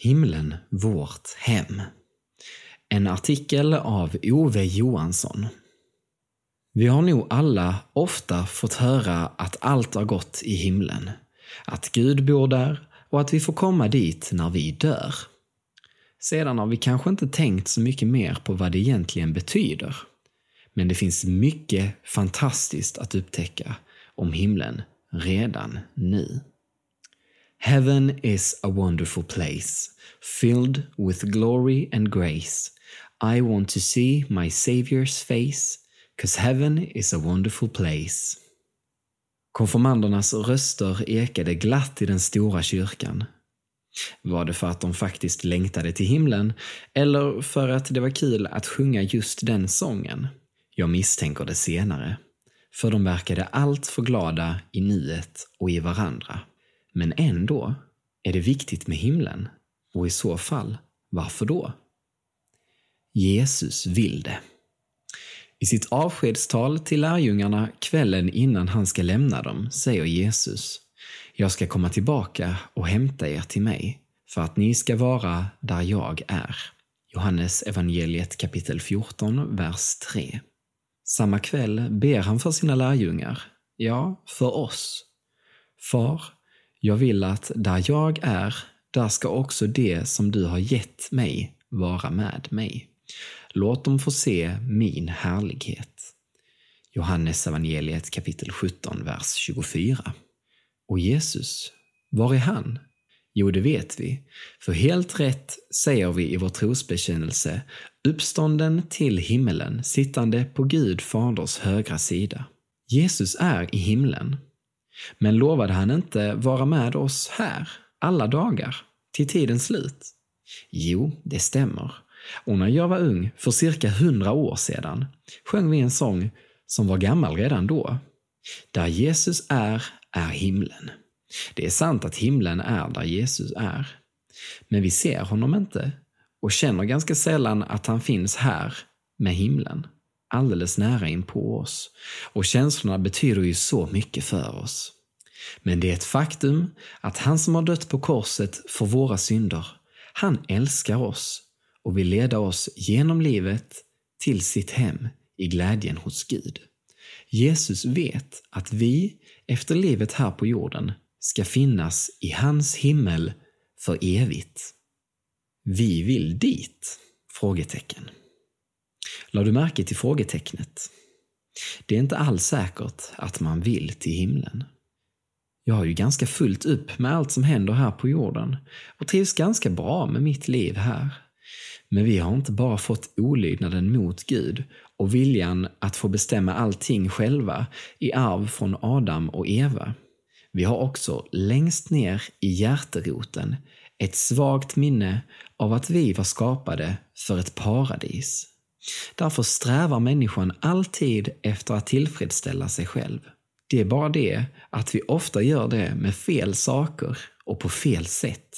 Himlen vårt hem. En artikel av Ove Johansson. Vi har nog alla ofta fått höra att allt har gått i himlen. Att Gud bor där och att vi får komma dit när vi dör. Sedan har vi kanske inte tänkt så mycket mer på vad det egentligen betyder. Men det finns mycket fantastiskt att upptäcka om himlen redan nu. Heaven is a wonderful place, filled with glory and grace. I want to see my Savior's face, cause heaven is a wonderful place. Konfirmandernas röster ekade glatt i den stora kyrkan. Var det för att de faktiskt längtade till himlen, eller för att det var kul att sjunga just den sången? Jag misstänker det senare. För de verkade allt för glada i nuet och i varandra. Men ändå, är det viktigt med himlen? Och i så fall, varför då? Jesus vill det. I sitt avskedstal till lärjungarna kvällen innan han ska lämna dem säger Jesus Jag ska komma tillbaka och hämta er till mig för att ni ska vara där jag är. Johannes evangeliet kapitel 14, vers 3. Samma kväll ber han för sina lärjungar, ja, för oss. Far, jag vill att där jag är, där ska också det som du har gett mig vara med mig. Låt dem få se min härlighet. Johannes evangeliet kapitel 17, vers 24. Och Jesus, var är han? Jo, det vet vi. För helt rätt säger vi i vår trosbekännelse uppstånden till himmelen, sittande på Gud faders högra sida. Jesus är i himlen. Men lovade han inte vara med oss här, alla dagar, till tidens slut? Jo, det stämmer. Och när jag var ung, för cirka hundra år sedan, sjöng vi en sång som var gammal redan då. Där Jesus är, är himlen. Det är sant att himlen är där Jesus är. Men vi ser honom inte och känner ganska sällan att han finns här med himlen, alldeles nära in på oss. Och känslorna betyder ju så mycket för oss. Men det är ett faktum att han som har dött på korset för våra synder, han älskar oss och vill leda oss genom livet till sitt hem i glädjen hos Gud. Jesus vet att vi, efter livet här på jorden, ska finnas i hans himmel för evigt. Vi vill dit? Frågetecken. La du märke till frågetecknet? Det är inte alls säkert att man vill till himlen. Jag har ju ganska fullt upp med allt som händer här på jorden och trivs ganska bra med mitt liv här. Men vi har inte bara fått olydnaden mot Gud och viljan att få bestämma allting själva i arv från Adam och Eva. Vi har också längst ner i hjärteroten ett svagt minne av att vi var skapade för ett paradis. Därför strävar människan alltid efter att tillfredsställa sig själv. Det är bara det att vi ofta gör det med fel saker och på fel sätt.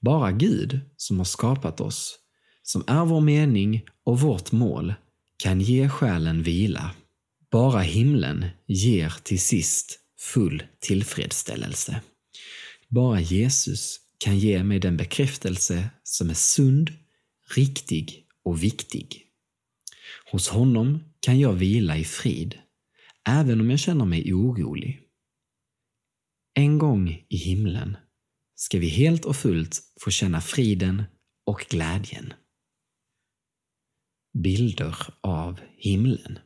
Bara Gud, som har skapat oss, som är vår mening och vårt mål, kan ge själen vila. Bara himlen ger till sist full tillfredsställelse. Bara Jesus kan ge mig den bekräftelse som är sund, riktig och viktig. Hos honom kan jag vila i frid, även om jag känner mig orolig. En gång i himlen ska vi helt och fullt få känna friden och glädjen. Bilder av himlen.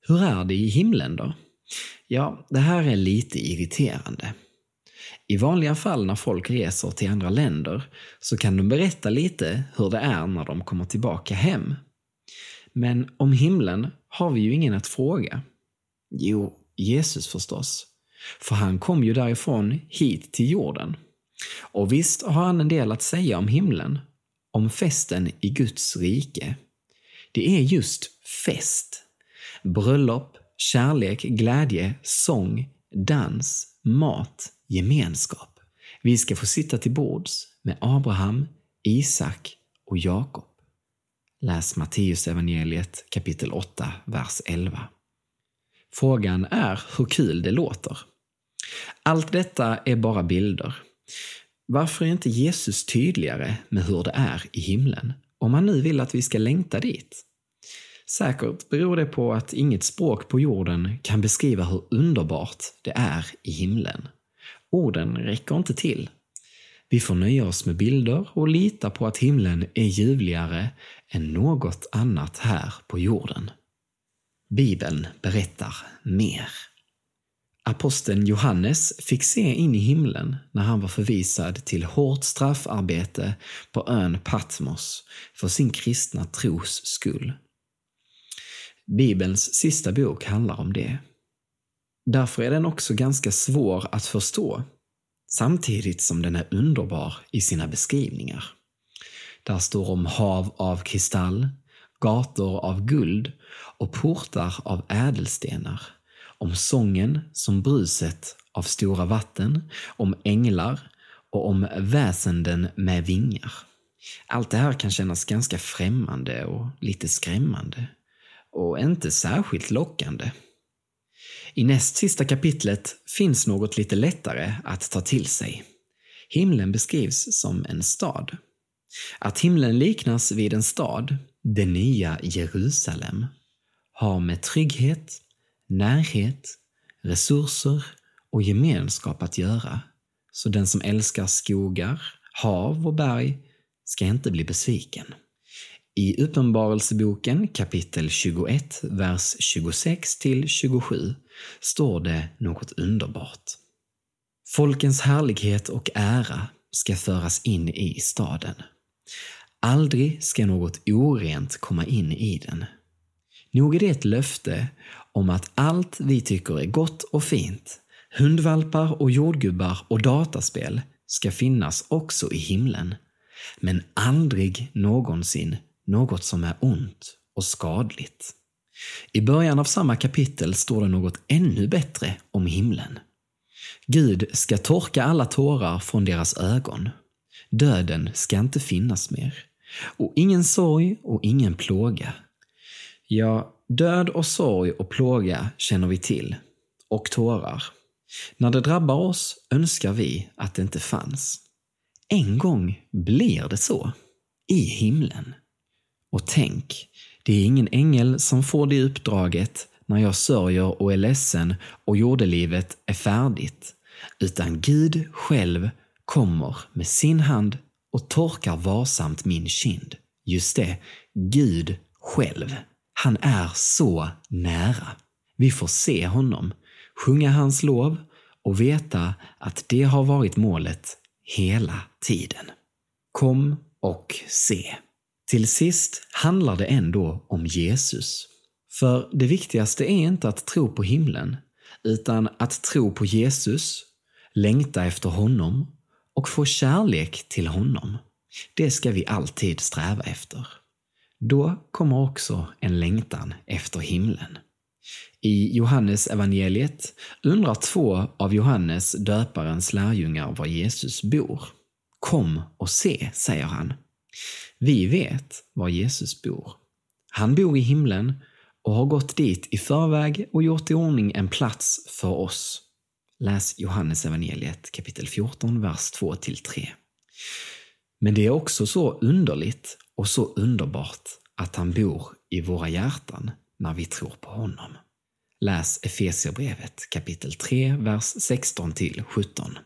Hur är det i himlen då? Ja, det här är lite irriterande. I vanliga fall när folk reser till andra länder så kan de berätta lite hur det är när de kommer tillbaka hem. Men om himlen har vi ju ingen att fråga. Jo, Jesus förstås. För han kom ju därifrån hit till jorden. Och visst har han en del att säga om himlen, om festen i Guds rike. Det är just fest. Bröllop, kärlek, glädje, sång, dans, mat, gemenskap. Vi ska få sitta till bords med Abraham, Isak och Jakob. Läs Matteus evangeliet kapitel 8, vers 11. Frågan är hur kul det låter. Allt detta är bara bilder. Varför är inte Jesus tydligare med hur det är i himlen? Om han nu vill att vi ska längta dit. Säkert beror det på att inget språk på jorden kan beskriva hur underbart det är i himlen. Orden räcker inte till. Vi får nöja oss med bilder och lita på att himlen är ljuvligare än något annat här på jorden. Bibeln berättar mer. Aposteln Johannes fick se in i himlen när han var förvisad till hårt straffarbete på ön Patmos för sin kristna tros skull. Bibelns sista bok handlar om det. Därför är den också ganska svår att förstå, samtidigt som den är underbar i sina beskrivningar. Där står om hav av kristall, gator av guld och portar av ädelstenar om sången som bruset av stora vatten, om änglar och om väsenden med vingar. Allt det här kan kännas ganska främmande och lite skrämmande. Och inte särskilt lockande. I näst sista kapitlet finns något lite lättare att ta till sig. Himlen beskrivs som en stad. Att himlen liknas vid en stad, det nya Jerusalem, har med trygghet, närhet, resurser och gemenskap att göra. Så den som älskar skogar, hav och berg ska inte bli besviken. I Uppenbarelseboken kapitel 21, vers 26 till 27 står det något underbart. Folkens härlighet och ära ska föras in i staden. Aldrig ska något orent komma in i den. Nog är det ett löfte om att allt vi tycker är gott och fint, hundvalpar och jordgubbar och dataspel, ska finnas också i himlen. Men aldrig någonsin något som är ont och skadligt. I början av samma kapitel står det något ännu bättre om himlen. Gud ska torka alla tårar från deras ögon. Döden ska inte finnas mer. Och ingen sorg och ingen plåga. Ja, död och sorg och plåga känner vi till. Och tårar. När det drabbar oss önskar vi att det inte fanns. En gång blir det så. I himlen. Och tänk, det är ingen ängel som får det uppdraget när jag sörjer och är ledsen och jordelivet är färdigt. Utan Gud själv kommer med sin hand och torkar varsamt min kind. Just det, Gud själv. Han är så nära. Vi får se honom, sjunga hans lov och veta att det har varit målet hela tiden. Kom och se. Till sist handlar det ändå om Jesus. För det viktigaste är inte att tro på himlen, utan att tro på Jesus, längta efter honom och få kärlek till honom. Det ska vi alltid sträva efter. Då kommer också en längtan efter himlen. I Johannes evangeliet undrar två av Johannes döparens lärjungar var Jesus bor. Kom och se, säger han. Vi vet var Jesus bor. Han bor i himlen och har gått dit i förväg och gjort i ordning en plats för oss. Läs Johannes evangeliet kapitel 14, vers 2-3. Men det är också så underligt och så underbart att han bor i våra hjärtan när vi tror på honom. Läs Efesierbrevet kapitel 3, vers 16 17.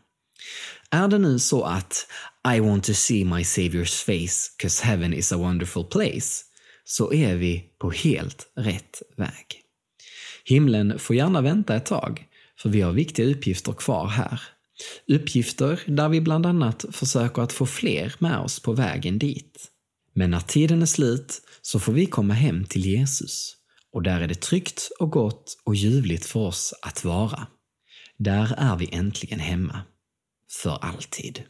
Är det nu så att i want to see my Savior's face cause heaven is a wonderful place så är vi på helt rätt väg. Himlen får gärna vänta ett tag, för vi har viktiga uppgifter kvar här. Uppgifter där vi bland annat försöker att få fler med oss på vägen dit. Men när tiden är slut så får vi komma hem till Jesus och där är det tryggt och gott och ljuvligt för oss att vara. Där är vi äntligen hemma. För alltid.